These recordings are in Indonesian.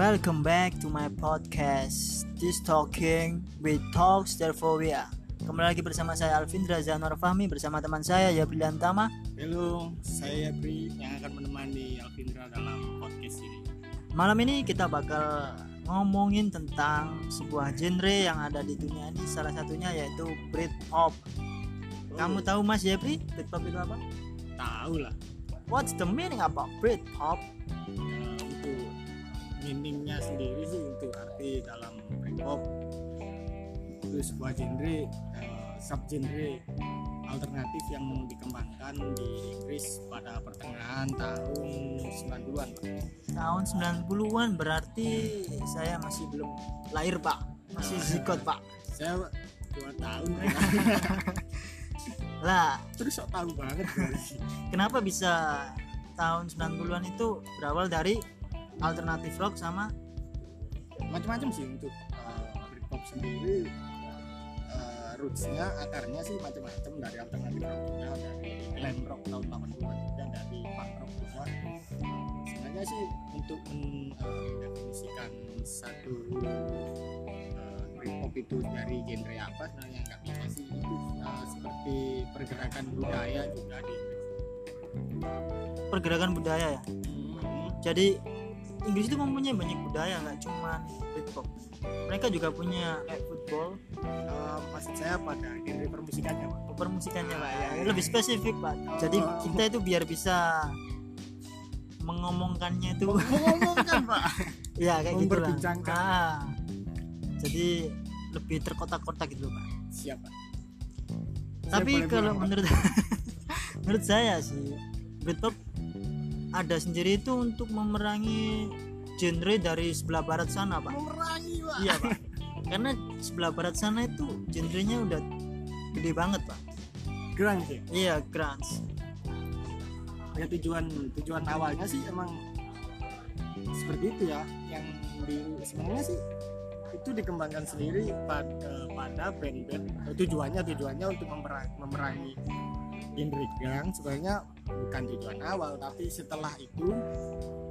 Welcome back to my podcast This Talking with Talks Are Kembali lagi bersama saya Alvin Zanwar Fahmi Bersama teman saya Yabrilian Tama Halo, saya Pri yang akan menemani Alvindra dalam podcast ini. Malam ini kita bakal ngomongin tentang sebuah genre yang ada di dunia ini Salah satunya yaitu Britpop Kamu tahu Mas Yabri, Britpop itu apa? Tahu lah. What's the meaning about Britpop? Meaningnya sendiri sih untuk arti dalam Britpop itu sebuah genre eh, subgenre alternatif yang dikembangkan di Inggris pada pertengahan tahun 90-an Pak. Tahun 90-an berarti saya masih belum lahir pak. Masih zigot pak. Saya dua tahun. Lah. Terus sok tahu banget kenapa bisa tahun 90-an itu berawal dari alternatif rock sama macam-macam sih untuk Britpop sendiri. Eh, rootsnya akarnya sih macam-macam dari alternatif rock juga. Dari glam rock tahun 80-an juga dari punk rock juga. Sebenarnya sih untuk eh, mendefinisikan satu eh, Britpop itu dari genre apa sebenarnya nggak bisa sih. Itu eh, seperti pergerakan budaya juga di pergerakan budaya ya? Hmm. jadi Inggris itu mempunyai banyak budaya nggak cuma Britpop. Mereka juga punya kayak football. Eh, maksud saya pada genre permusikannya Pak. permusikannya pak ya. Iya. lebih spesifik pak. Jadi Oh. kita itu biar bisa mengomongkannya itu. Mengomongkan Pak? Ya kayak gitu lah. Ah. jadi lebih terkotak-kotak gitu pak. Siapa tapi kalau menurut menurut saya sih Britpop ada sendiri itu untuk memerangi genre dari sebelah barat sana pak? Memerangi pak. Iya pak. Karena sebelah barat sana itu genrenya udah gede banget pak. Grunge ya? Iya grunge. Ya tujuan tujuan awalnya sih emang seperti itu ya. Yang di sebenarnya sih itu dikembangkan sendiri pada pada band-band. Eh, tujuannya tujuannya untuk memerangi, memerangi genre grunge. Sebenarnya bukan tujuan awal tapi setelah itu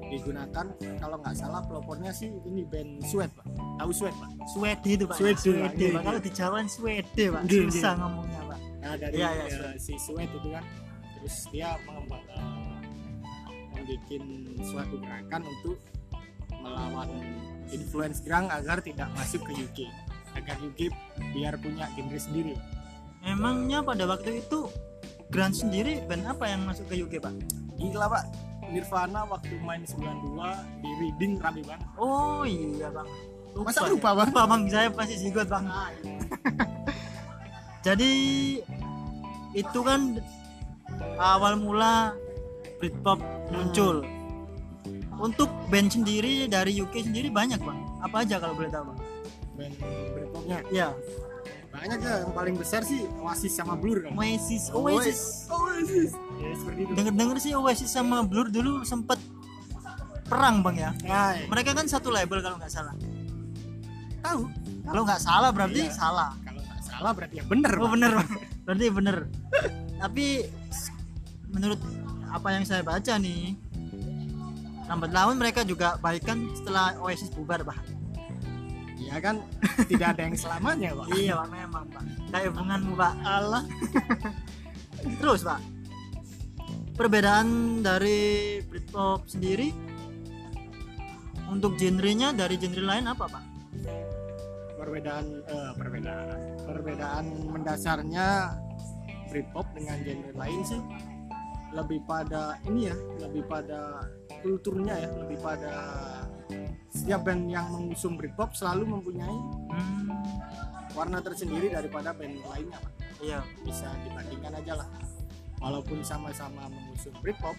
digunakan kalau nggak salah pelopornya sih ini band Sweat pak. Tahu Sweat pak? Swede itu pak. Swede, Swede, pak. Iya, kalau iya. di Jawa Swede pak. Iya, susah iya. ngomongnya pak. Nah dari Iya, iya, eh, Sweat. si Sweat itu kan terus dia mengembangkan membuat suatu gerakan untuk melawan influence grang agar tidak masuk ke UK agar UK biar punya genre sendiri emangnya pada waktu itu grunge sendiri band apa yang masuk ke UK pak? Gila pak. Nirvana waktu main 92 di reading rame banget. Oh iya bang. Masa ya. lupa, Bang? lupa bang. Saya pasti zigot bang. Jadi itu kan awal mula Britpop muncul. Untuk band sendiri dari UK sendiri banyak bang. Apa aja kalau boleh tahu bang? Band Britpopnya? Ya banyak ya yang paling besar sih Oasis sama Blur kan? Oasis Oasis. Oasis. Ya seperti itu. Denger sih Oasis sama Blur dulu sempet perang bang ya? Nah, mereka kan satu label kalau nggak salah. Tahu? Kalau nggak salah berarti Iya. salah. Kalau nggak salah berarti ya bener oh Pak. bener. Bang. berarti bener. Tapi menurut apa yang saya baca nih lambat laun mereka juga baikan setelah Oasis bubar pak Iya kan? Tidak ada yang selamanya pak. iya pak memang pak. Kayak hubunganmu pak. Allah. terus pak. Perbedaan dari Britpop sendiri untuk genrenya dari genre lain apa pak? Perbedaan eh, perbedaan. Perbedaan mendasarnya Britpop dengan genre lain sih. Lebih pada ini ya lebih pada kulturnya ya lebih pada setiap band yang mengusung Britpop selalu mempunyai hmm, warna tersendiri daripada band lainnya Pak. iya. Bisa dibandingkan aja lah. Walaupun sama-sama mengusung Britpop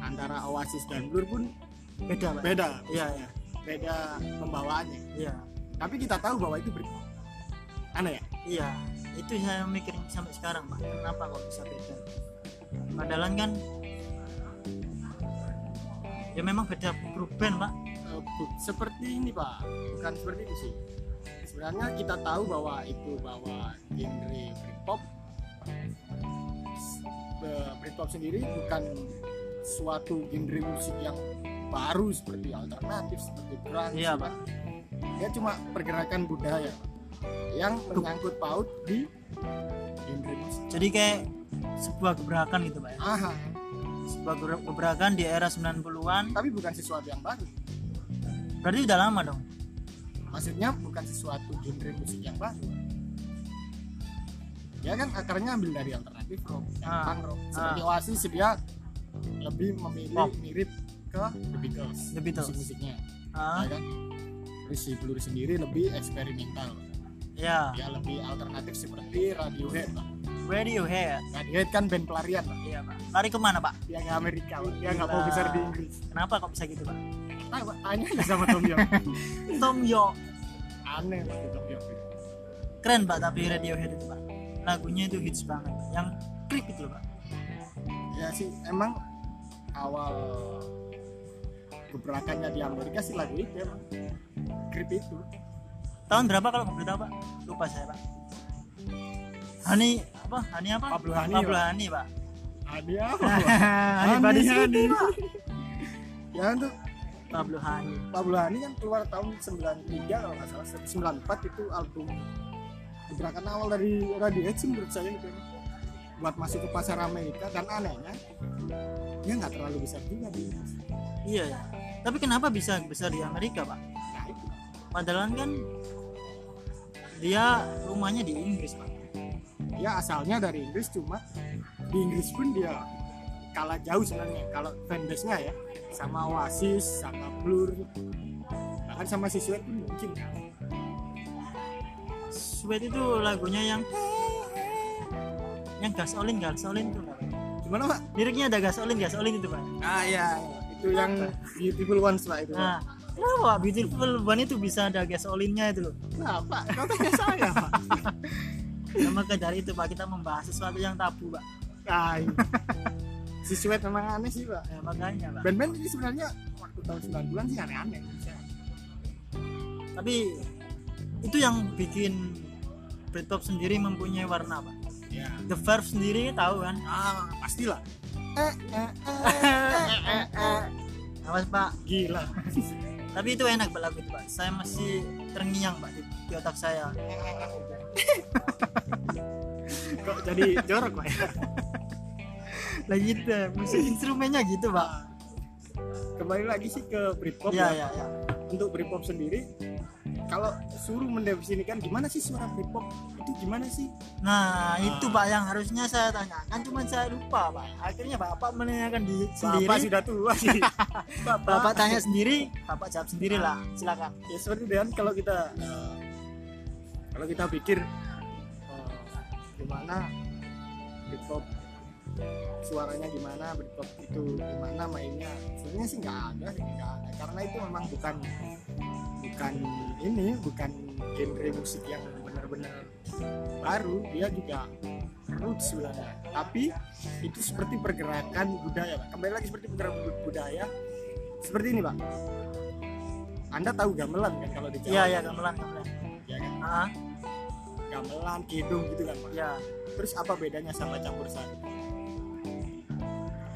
antara Oasis dan Blur pun beda pak. Beda. Iya iya. Beda pembawaannya. Iya. Tapi kita tahu bahwa itu Britpop. Aneh ya? Iya, itu saya mikir sampai sekarang pak. Kenapa kok bisa beda? Padahal kan ya memang beda grup band pak. Seperti ini pak. Bukan seperti itu sih. Sebenarnya kita tahu bahwa itu bahwa genre Britpop eh, Britpop sendiri bukan suatu genre musik yang baru seperti alternatif seperti grunge. Iya, Pak. dia cuma pergerakan budaya yang menyangkut paut di genre musik. Jadi kayak sebuah gebrakan gitu pak ya? Aha. Sebuah gebrakan di era 90-an tapi bukan sesuatu yang baru berarti udah lama dong? Maksudnya bukan sesuatu genre musik yang baru. Dia kan akarnya ambil dari alternatif rock Ah. punk rock. Seperti Oasis dia lebih memilih Pop. mirip ke The Beatles The Beatles. musik-musiknya. Ah. Ya kan? Terus si Blur sendiri lebih eksperimental. Ya. Dia lebih alternatif seperti Radiohead. Radiohead. Radiohead kan band pelarian Pak. iya pak. Lari ke mana pak? Dia ke Amerika Pak. dia nggak mau besar di Inggris. Kenapa kok bisa gitu pak Tanya aja sama Tom York Tom York aneh Pak, si Tom York keren pak tapi Radiohead itu pak. Lagunya itu hits banget. Yang klik itu pak. Ya sih emang awal gebrakannya di Amerika sih lagu itu emang. Creep itu. Tahun berapa kalau nggak tahu pak? Lupa saya pak. Hani apa? Hani apa? Pablo Hani, Pablo Pak. Hani pak. Hani apa? Hani Hani, Hani. ya tuh Pablo Hani. Pablo Hani kan keluar tahun 93 kalau nggak salah. 94 itu album gebrakan awal dari Radiohead sih menurut saya itu. Buat masuk ke pasar Amerika. Dan anehnya dia nggak terlalu besar juga di iya ya tapi kenapa bisa besar di Amerika pak? Nah itu. Padahal kan dia rumahnya di Inggris pak. Dia asalnya dari Inggris cuma di Inggris pun dia kalah jauh sebenarnya kalau fanbase nya ya. Sama Oasis sama Blur. Bahkan sama si Sweat pun mungkin kan Sweat itu lagunya yang yang gasolin gasolin Pak. gimana pak? liriknya ada gasolin gasolin itu pak. Ah iya. Itu yang Beautiful Ones pak itu. Nah kenapa pak? Beautiful one itu bisa ada gasolinnya itu loh. Nah pak kau tanya saya pak? Nah, maka dari itu pak. Kita membahas sesuatu yang tabu pak. Ah, iya. Si Sweat memang aneh sih pak. Nah, makanya pak. Band-band ini sebenarnya waktu tahun 90-an sih aneh-aneh tapi itu yang bikin Britpop sendiri mempunyai warna pak. Ya The Verve sendiri tahu kan? Ah pastilah. Eh, eh, eh, eh, eh. awas pak. Gila. Tapi itu enak pak lagu itu pak. Saya masih terngiang pak di, di otak saya. Kok jadi jorok pak? ya lagi gitu musik instrumennya gitu pak. Kembali lagi sih ke Britpop ya ya. ya ya. Untuk Britpop sendiri kalau suruh mendefinisikan gimana sih suara Britpop? Itu gimana sih? Nah itu pak yang harusnya saya tanyakan. Cuma saya lupa pak. Akhirnya bapak menanyakan di sendiri. Bapak sudah tua sih. Bapak, bapak tanya sendiri bapak jawab sendiri lah. Silakan. Ya seperti kan kalau kita eh, kalau kita pikir eh, gimana Britpop suaranya gimana Britpop itu gimana mainnya. Sebenarnya sih nggak ada sih nggak ada. Karena itu memang bukan bukan ini bukan genre musik yang benar-benar baru. Dia juga roots sebenarnya. Tapi itu seperti pergerakan budaya Pak. kembali lagi seperti pergerakan budaya. Seperti ini pak. Anda tahu gamelan kan kalau di Jawa? Iya iya gamelan gamelan. Ya kan? Ah. Gamelan kidung gitu kan pak. Ya terus apa bedanya sama campur sari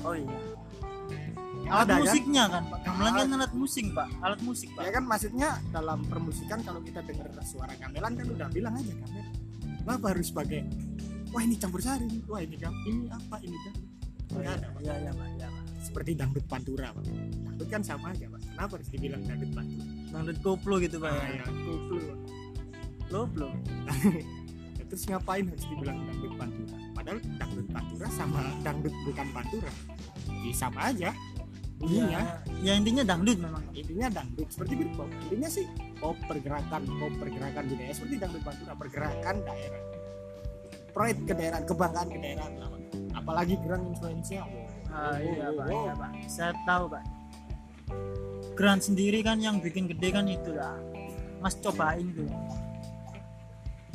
oh iya. Alat Ada, kan? musiknya kan pak? Gamelan kan Alat- musik pak. Alat musik pak. Ya kan maksudnya dalam permusikan kalau kita dengar suara gamelan kan udah bilang aja gamelan kenapa harus pakai wah ini campur sari wah ini gam ini apa ini kan oh, iya ada, Pak. iya iya pak iya pak. Seperti dangdut pantura pak. Dangdut kan sama aja pak. Kenapa harus dibilang dangdut pantura? Dangdut koplo gitu pak ah, ya? ya koplo. Koplo. Terus ngapain harus dibilang dangdut pantura? Padahal dangdut pantura sama dangdut bukan pantura ya, sama aja bunyinya ya, ya intinya dangdut memang intinya dangdut seperti Britpop intinya sih pop pergerakan pop pergerakan budaya seperti dangdut pantura pergerakan daerah pride ke daerah kebanggaan ke daerah apalagi gerang influence-nya wow. Ah, iya wow, pak, wow. iya pak. Saya tahu pak. Grand sendiri kan yang bikin gede kan itu lah. Mas cobain tuh.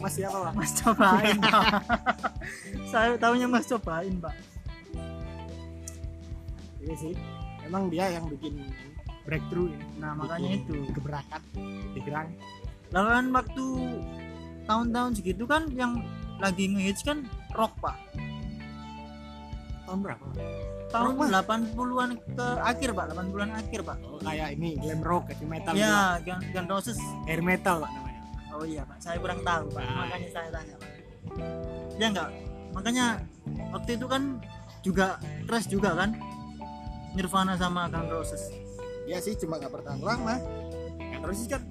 mas siapa pak Mas cobain pak. Saya tahunya Mas cobain pak. Iya sih. Emang dia yang bikin breakthrough ini. Nah makanya Bikin itu. gebrakan gerang Lah kan waktu tahun-tahun segitu kan yang lagi ngehits kan rock pak. tahun berapa? Tahun Rock, 80-an ke akhir pak. 80-an akhir pak. Oh, kayak ini glam rock heavy metal juga. ya Gun, Gun Roses. Hair metal pak namanya. Oh iya pak. Saya kurang tahu pak. Makanya saya tanya pak. Ya enggak. Makanya waktu itu kan juga crash juga kan Nirvana sama Gun Roses. Ya sih cuma nggak bertahan lama. Kan terus sih kan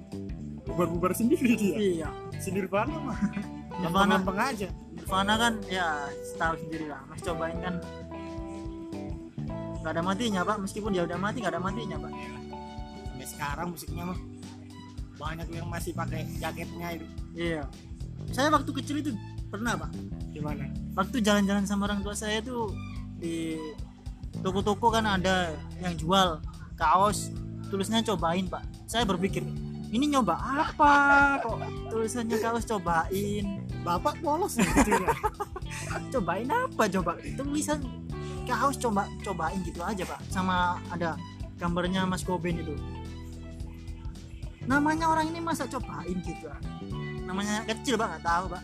bubar-bubar sendiri dia. Iya. Sendiri banget mah Nirvana lempeng aja. Nirvana kan ya tahu sendiri lah. Mas cobain kan. Nggak ada matinya pak. Meskipun dia udah mati nggak ada matinya pak. Ya sampai sekarang musiknya mah banyak yang masih pakai jaketnya itu. Iya. Saya waktu kecil itu pernah pak. Gimana? Waktu jalan-jalan sama orang tua saya tuh di toko-toko kan ada yang jual kaos tulisnya cobain pak. Saya berpikir ini nyoba apa kok tulisannya kaos cobain? Bapak polos gitu ya? Cobain apa coba? Tulisan kaos coba cobain gitu aja pak. Sama ada gambarnya Mas Koben itu. Namanya orang ini masa cobain gitu namanya kecil pak. Nggak tahu pak.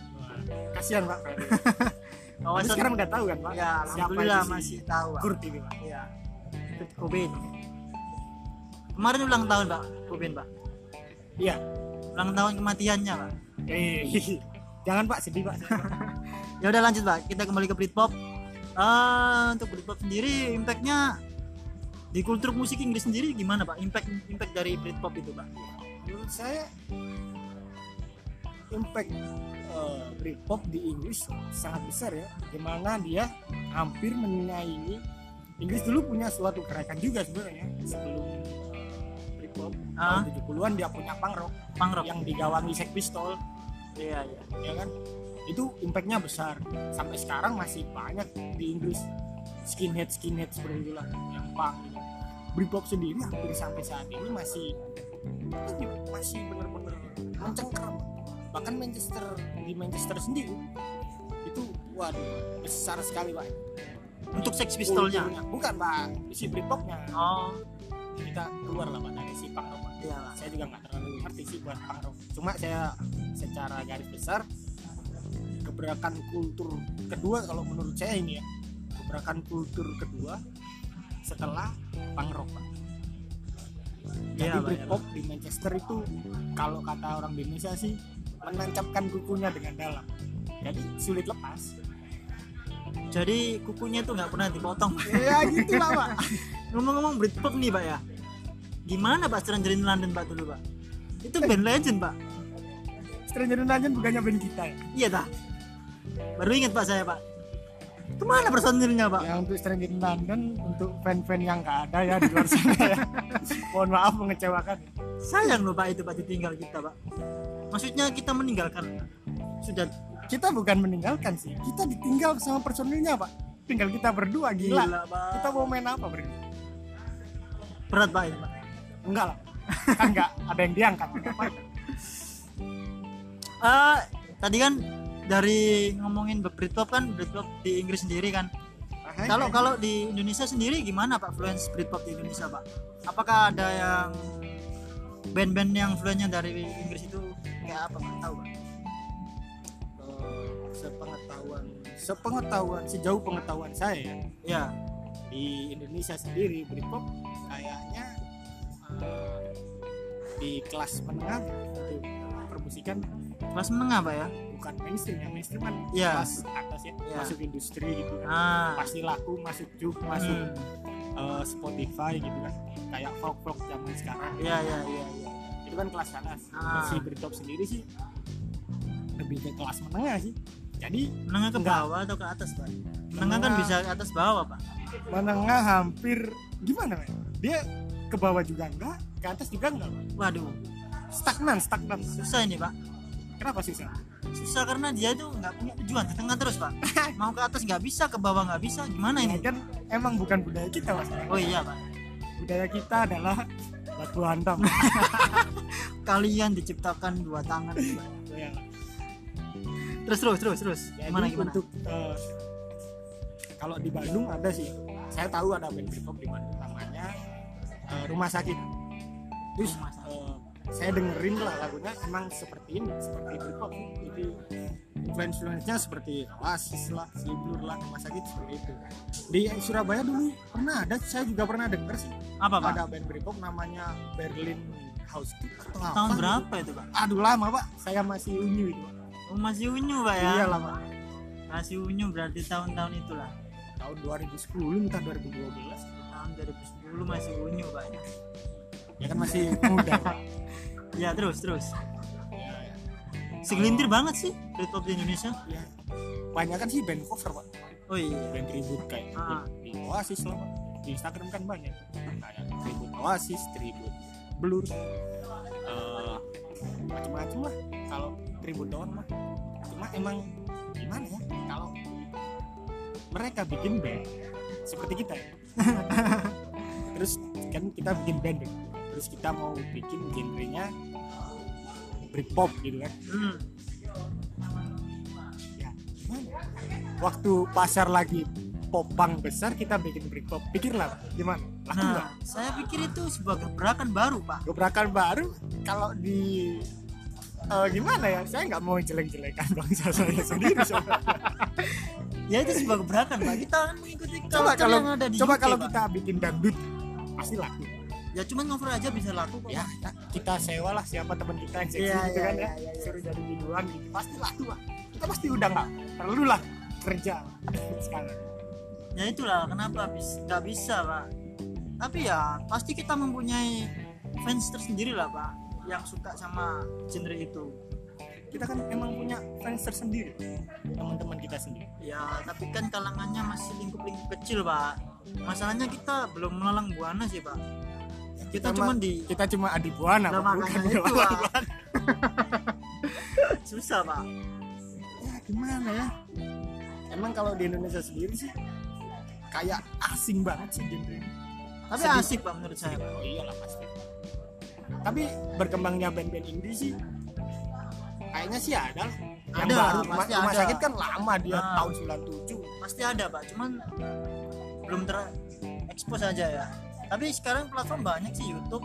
Kasihan pak Tapi kawasan sekarang udah tahu kan pak? Ya siapa alhamdulillah itu si masih tahu pak. Kurt ini pak? Ya Kurt Cobain. Kemarin ulang tahun pak. Cobain pak. Iya. Ulang tahun kematiannya pak. Eh jangan pak. Sedih pak. Ya udah lanjut pak. Kita kembali ke Britpop. Ah, untuk Britpop sendiri impactnya di kultur musik Inggris sendiri gimana pak? Impact impact dari Britpop itu pak? Menurut saya impact Britpop di Inggris sangat besar ya. Di mana dia hampir menyaingi Inggris dulu punya suatu gerakan juga sebenarnya sebelum eh, Britpop Ah. tahun 70-an dia punya punk rock. Punk rock. Yang digawangi Sex Pistol iya iya. Ya kan? Itu impactnya besar. Sampai sekarang masih banyak di Inggris. Skinhead skinhead seperti itulah yang punk gitu. Britpop sendiri hampir sampai saat ini masih masih benar-benar mencengkeram bahkan Manchester di Manchester sendiri itu waduh besar sekali pak. Untuk Sex Pistolnya bukan pak. Si Britpopnya. Oh. Kita keluar lah pak dari si punk rock iya. Saya juga nggak terlalu ngerti sih buat punk rock cuma saya secara garis besar gebrakan kultur kedua kalau menurut saya ini ya gebrakan kultur kedua setelah punk rock Pak. jadi Iya, Pak, Britpop di Manchester itu kalau kata orang Indonesia sih menancapkan kukunya dengan dalam. Jadi sulit lepas. Jadi kukunya tuh nggak pernah dipotong. Ya gitu lah pak. Ngomong-ngomong Britpop nih pak ya. Gimana pak Stranger in London pak dulu pak? Itu band legend pak. Stranger in London bukannya band kita ya? Iya dah baru ingat pak saya pak. Ke mana personilnya pak? Ya untuk Stranger in London untuk fan-fan yang nggak ada ya di luar sana ya. Mohon maaf mengecewakan. Sayang loh pak itu pak ditinggal kita pak maksudnya kita meninggalkan? Sudah kita bukan meninggalkan sih. Kita ditinggal sama personilnya pak. Tinggal kita berdua gila, gila kita mau main apa berdua berat pak pak? Enggak lah kan enggak ada yang diangkat? Eh, tadi kan dari ngomongin Britpop kan Britpop di Inggris sendiri kan. Kalau kalau di Indonesia sendiri gimana pak fluence Britpop di Indonesia pak? Apakah ada yang band-band yang fluennya dari Inggris itu kayak apa pak tahu pak Eh, sepengetahuan sepengetahuan sejauh pengetahuan saya ya, ya di Indonesia sendiri Britpop kayaknya eh, di kelas menengah untuk permusikan kelas menengah pak ya bukan mainstream ya mainstream kan Iya. kelas atas ya Iya. masuk industri gitu kan ah pasti laku masuk juk masuk hmm. Eh, Spotify gitu kan kayak folk folk zaman sekarang iya iya iya iya itu kan kelas atas Ah. si Britpop sendiri sih lebih ke kelas menengah sih jadi menengah ke Enggak. bawah atau ke atas pak menengah kan Menengah. bisa ke atas bawah pak menengah hampir gimana men? dia ke bawah juga enggak ke atas juga enggak Pak. waduh stagnan stagnan susah ini pak kenapa susah? Susah karena dia itu nggak punya tujuan tengah terus pak. Mau ke atas nggak bisa ke bawah nggak bisa gimana ini? Ini kan emang bukan budaya kita mas. Oh iya pak. Budaya kita adalah batu hantam. Kalian diciptakan dua tangan Ya. terus terus terus terus. Jadi gimana gimana? untuk eh, kalau di Bandung ada sih. Saya tahu ada band di Bandung namanya eh, Rumah Sakit. Terus Rumah Sakit. eh, saya dengerin lah lagunya emang seperti ini seperti Britpop jadi influence-influence-nya seperti Oasis lah, Silblur lah, rumah sakit seperti itu. Di Surabaya dulu pernah ada, saya juga pernah dengar sih apa pak ada band Britpop namanya Berlin House atau apa tahun gitu. berapa itu pak Aduh lama pak, saya masih unyu itu. Pak. oh, masih unyu pak ya Iya lah pak. masih unyu berarti tahun-tahun itulah Tahun 2010 entah 2012 tahun 2010 masih unyu pak ya. ya kan masih muda pak. Ya terus terus segelintir banget sih Britpop di Indonesia ya. Banyak kan sih band cover pak, oh iya band tribute kayak Ah. di Oasis lah. Di Instagram kan banyak kayak tribute Oasis, tribute Blur, eh, macam-macam lah. Kalau tribute doang mah, cuma emang gimana ya kalau mereka bikin band seperti kita ya. terus kan kita bikin band ya. Terus kita mau bikin genrenya Britpop gitu kan. Hmm. ya gimana waktu pasar lagi popang besar kita bikin Britpop. Pikirlah gimana? Laku nah saya pikir itu sebuah gebrakan baru pak. Gebrakan baru? Kalau di eh, gimana ya? Saya nggak mau jelek-jelekan bangsa saya sendiri ya itu sebuah gebrakan pak. Kita kan mengikuti coba culture kalau yang ada di coba UK, kalau Pak. kita bikin dangdut pasti laku ya cuman ngover aja bisa laku kok ya kita sewa lah siapa teman kita yang seksi Iya, gitu iya, kan iya, ya. iya, iya. suruh jadi biduan gitu. Pasti laku lah kita pasti udah nggak perlu lah kerja sekarang. Ya itulah kenapa bis nggak bisa pak. Tapi ya pasti kita mempunyai fans tersendiri lah pak yang suka sama genre itu. Kita kan emang punya fans tersendiri teman-teman kita sendiri. Ya tapi kan kalangannya masih lingkup-lingkup kecil pak. Masalahnya kita belum melalang buana sih pak kita Sama- cuma di kita cuma adi buana bukan itu, Pak. susah pak. Ya gimana ya? Emang kalau di Indonesia sendiri sih kayak asing banget sih genre ini. Tapi Sedih. asik pak menurut saya. Pak oh iyalah pasti. Tapi berkembangnya band-band indie sih kayaknya sih ada. Lah yang Ada, baru pasti Rumah- rumah ada. sakit kan lama dia Nah. tahun 97 pasti ada pak cuman belum terekspos aja ya tapi sekarang platform banyak sih YouTube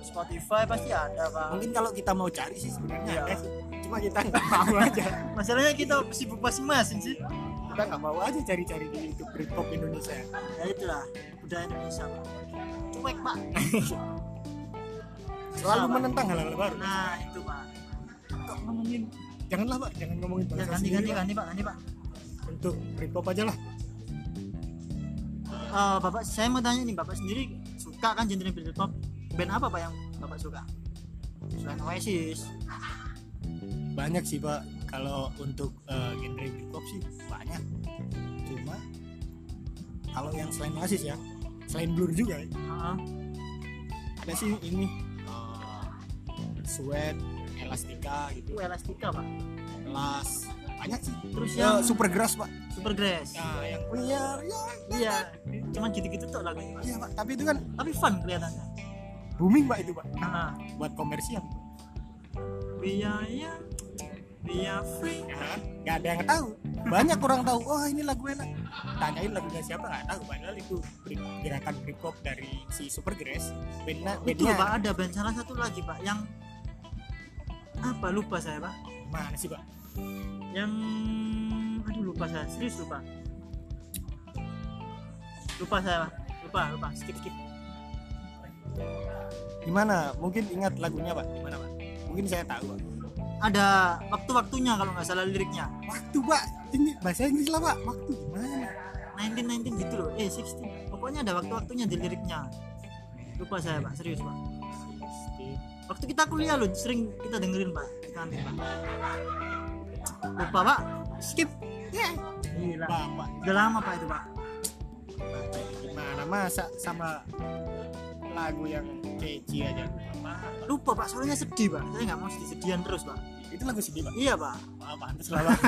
Spotify pasti ada pak. Mungkin kalau kita mau cari sih sebenarnya Iya. sih. Cuma kita nggak mau aja. Masalahnya kita sibuk masing-masing sih. Kita nggak mau aja cari-cari di YouTube Britpop Indonesia. Ya itulah budaya Indonesia pak. Cuek pak. Selalu Pak. menentang hal-hal baru. Nah itu pak. Kok ngomongin? Janganlah pak. Jangan ngomongin ya bangsa ganti sendiri, ganti Pak. ganti pak. Ganti pak. Untuk Britpop aja lah Eh, bapak saya mau tanya nih bapak sendiri suka kan genre Britpop? Band apa pak yang bapak suka? Selain Oasis. Banyak sih pak. Kalau untuk eh, genre Britpop sih banyak. Cuma kalau yang selain Oasis ya selain Blur juga ya, Heeh. ada sih ini eh, Sweat Elastica itu gitu. Elastica pak. Elas banyak sih. Terus ya yang Supergrass pak. Supergrass nah yang liar ya. Iya. Cuman gitu-gitu tuh lagunya pak iya pak. Tapi itu kan tapi fun kelihatannya. booming pak itu pak. Nah buat komersial. Biaya biaya free. Ya, nggak ada yang tahu. Banyak orang tahu oh ini lagu enak. Tanyain lagunya siapa nggak tahu. Padahal itu gerakan Britpop dari si Supergrass bandnya itu bandnya pak ada band salah satu lagi pak yang apa lupa saya pak. Mana sih pak yang aduh lupa saya. Serius lupa. Lupa saya pak. Lupa lupa. Skip skip. Gimana? Mungkin ingat lagunya pak. Gimana pak? Mungkin saya tahu pak. Ada waktu-waktunya kalau nggak salah liriknya. Waktu pak. Ini bahasa Inggris lah pak. Waktu gimana? 1919 gitu loh. Eh 16 pokoknya ada waktu-waktunya di liriknya. Lupa saya pak. Serius pak. Waktu kita kuliah loh. Sering kita dengerin pak. Di kantin pak lupa pak. Skip. Ya gila. Bapak udah lama pak itu pak. Gimana masa sama lagu yang kece aja? Lupa Pak. lupa pak soalnya sedih pak. Saya nggak mau sedih-sedihan terus pak. Itu lagu sedih pak? Iya pak. Wah, pantes lah pak.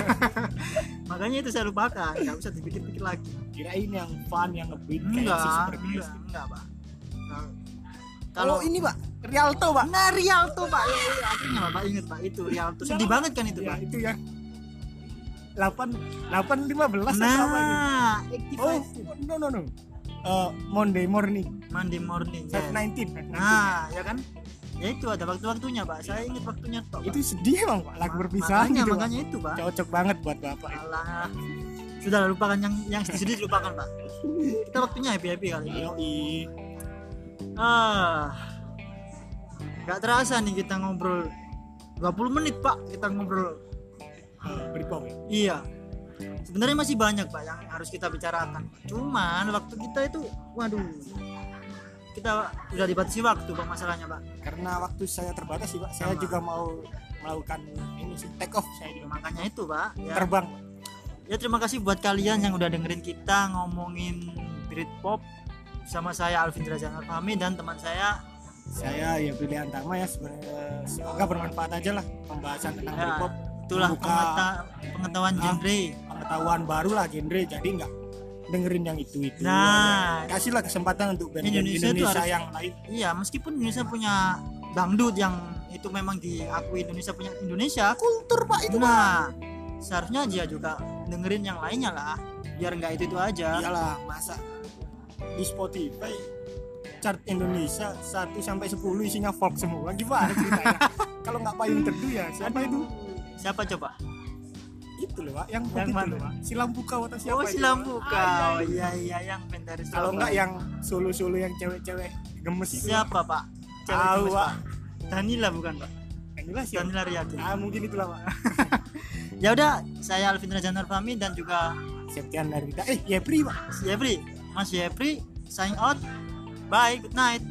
Makanya itu saya lupakan. Nggak usah dipikir-pikir lagi. Kirain yang fun yang ngebeat kayak enggak si enggak enggak pak. Nah, kalau ini pak Rialto pak. Nah Rialto pak. Ya, ya, akhirnya bapak inget pak itu Rialto. Sedih banget kan itu ya, pak? itu yang 8 8 15 atau apa gitu. nah oh no no no. Eh, Monday morning. Monday morning yes. 19 nah ya kan? Ya itu ada waktu-waktunya pak. Saya ingat waktunya toh itu sedih emang pak lagu perpisahan makanya, gitu Pak. makanya itu pak. Cocok banget buat bapak. Alah. sudah lupakan yang yang sedih-sedih dilupakan pak. Kita waktunya happy happy kali ini. Ah nggak terasa nih kita ngobrol. 20 menit pak kita ngobrol. Britpop ya? Iya. Sebenarnya masih banyak pak yang harus kita bicarakan. Cuman waktu kita itu waduh kita udah dibatasi waktu pak masalahnya pak. Karena waktu saya terbatas sih pak. Saya Sama. juga mau melakukan ini sih take off. Saya juga makanya itu pak ya, terbang. Ya terima kasih buat kalian yang udah dengerin kita ngomongin Britpop. Sama saya Alvin Derajat Alfahmi dan teman saya saya ya pilihan Tama ya sebenarnya semoga bermanfaat aja lah pembahasan tentang Ya, Britpop itulah Membuka- pengeta- pengetahuan Ah. genre. pengetahuan baru lah genre jadi nggak dengerin yang itu itu. Nah. kasihlah kesempatan untuk band Indonesia Indonesia, harus- yang lain. iya meskipun Indonesia punya dangdut yang itu memang diakui Indonesia punya Indonesia kultur pak itu nah. seharusnya dia juga dengerin yang lainnya lah biar nggak itu itu aja. Iyalah masa di Spotify chart Indonesia 1 sampai 10 isinya folk semua. Gimana ceritanya? Kalau nggak payung teduh ya siapa itu? Siapa coba? Itu loh pak yang, Yang itu mana? loh pak silam buka atau siapa oh itu, silam Pak? buka oh iya. iya yang band dari kalau nggak yang solo solo yang cewek-cewek gemes itu. Siapa pak? Cewek Tahu, gemes, Pak. Danila bukan pak? Yang jelas ya Danila Riyadi. Ah mungkin itulah pak ya udah saya Alvin Rajan Fahmi dan juga Septian Narita eh Yepri pak Yepri. Mas Yepri sign out bye. Good night